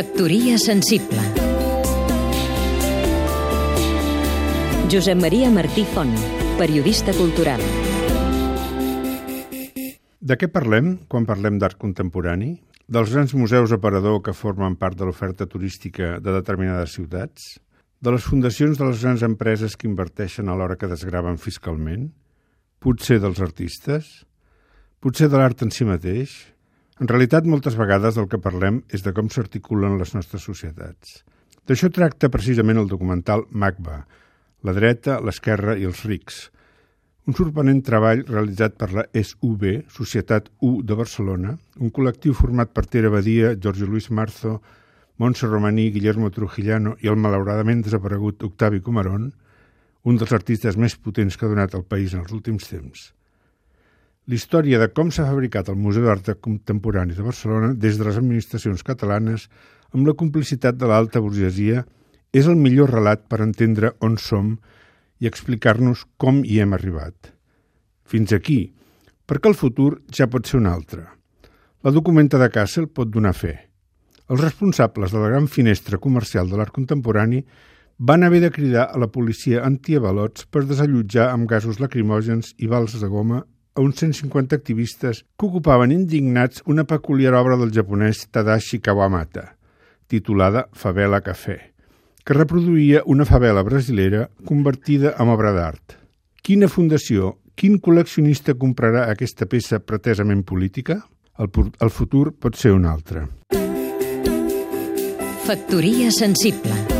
Factoria sensible Josep Maria Martí Font, periodista cultural De què parlem quan parlem d'art contemporani? Dels grans museus aparador que formen part de l'oferta turística de determinades ciutats? De les fundacions de les grans empreses que inverteixen a l'hora que desgraven fiscalment? Potser dels artistes? Potser de l'art en si mateix? En realitat, moltes vegades del que parlem és de com s'articulen les nostres societats. D'això tracta precisament el documental MACBA, la dreta, l'esquerra i els rics, un sorprenent treball realitzat per la SUB, Societat U de Barcelona, un col·lectiu format per Tere Badia, Jorge Luis Marzo, Montse Romaní, Guillermo Trujillano i el malauradament desaparegut Octavi Comarón, un dels artistes més potents que ha donat el país en els últims temps. La història de com s'ha fabricat el Museu d'Art Contemporani de Barcelona des de les administracions catalanes amb la complicitat de l'alta burgesia és el millor relat per entendre on som i explicar-nos com hi hem arribat. Fins aquí, perquè el futur ja pot ser un altre. La documenta de Kassel pot donar fe. Els responsables de la gran finestra comercial de l'art contemporani van haver de cridar a la policia antiavalots per desallotjar amb gasos lacrimògens i bals de goma a uns 150 activistes que ocupaven indignats una peculiar obra del japonès Tadashi Kawamata, titulada Favela Café, que reproduïa una favela brasilera convertida en obra d'art. Quina fundació, quin col·leccionista comprarà aquesta peça pretesament política? El, el futur pot ser un altre. Factoria sensible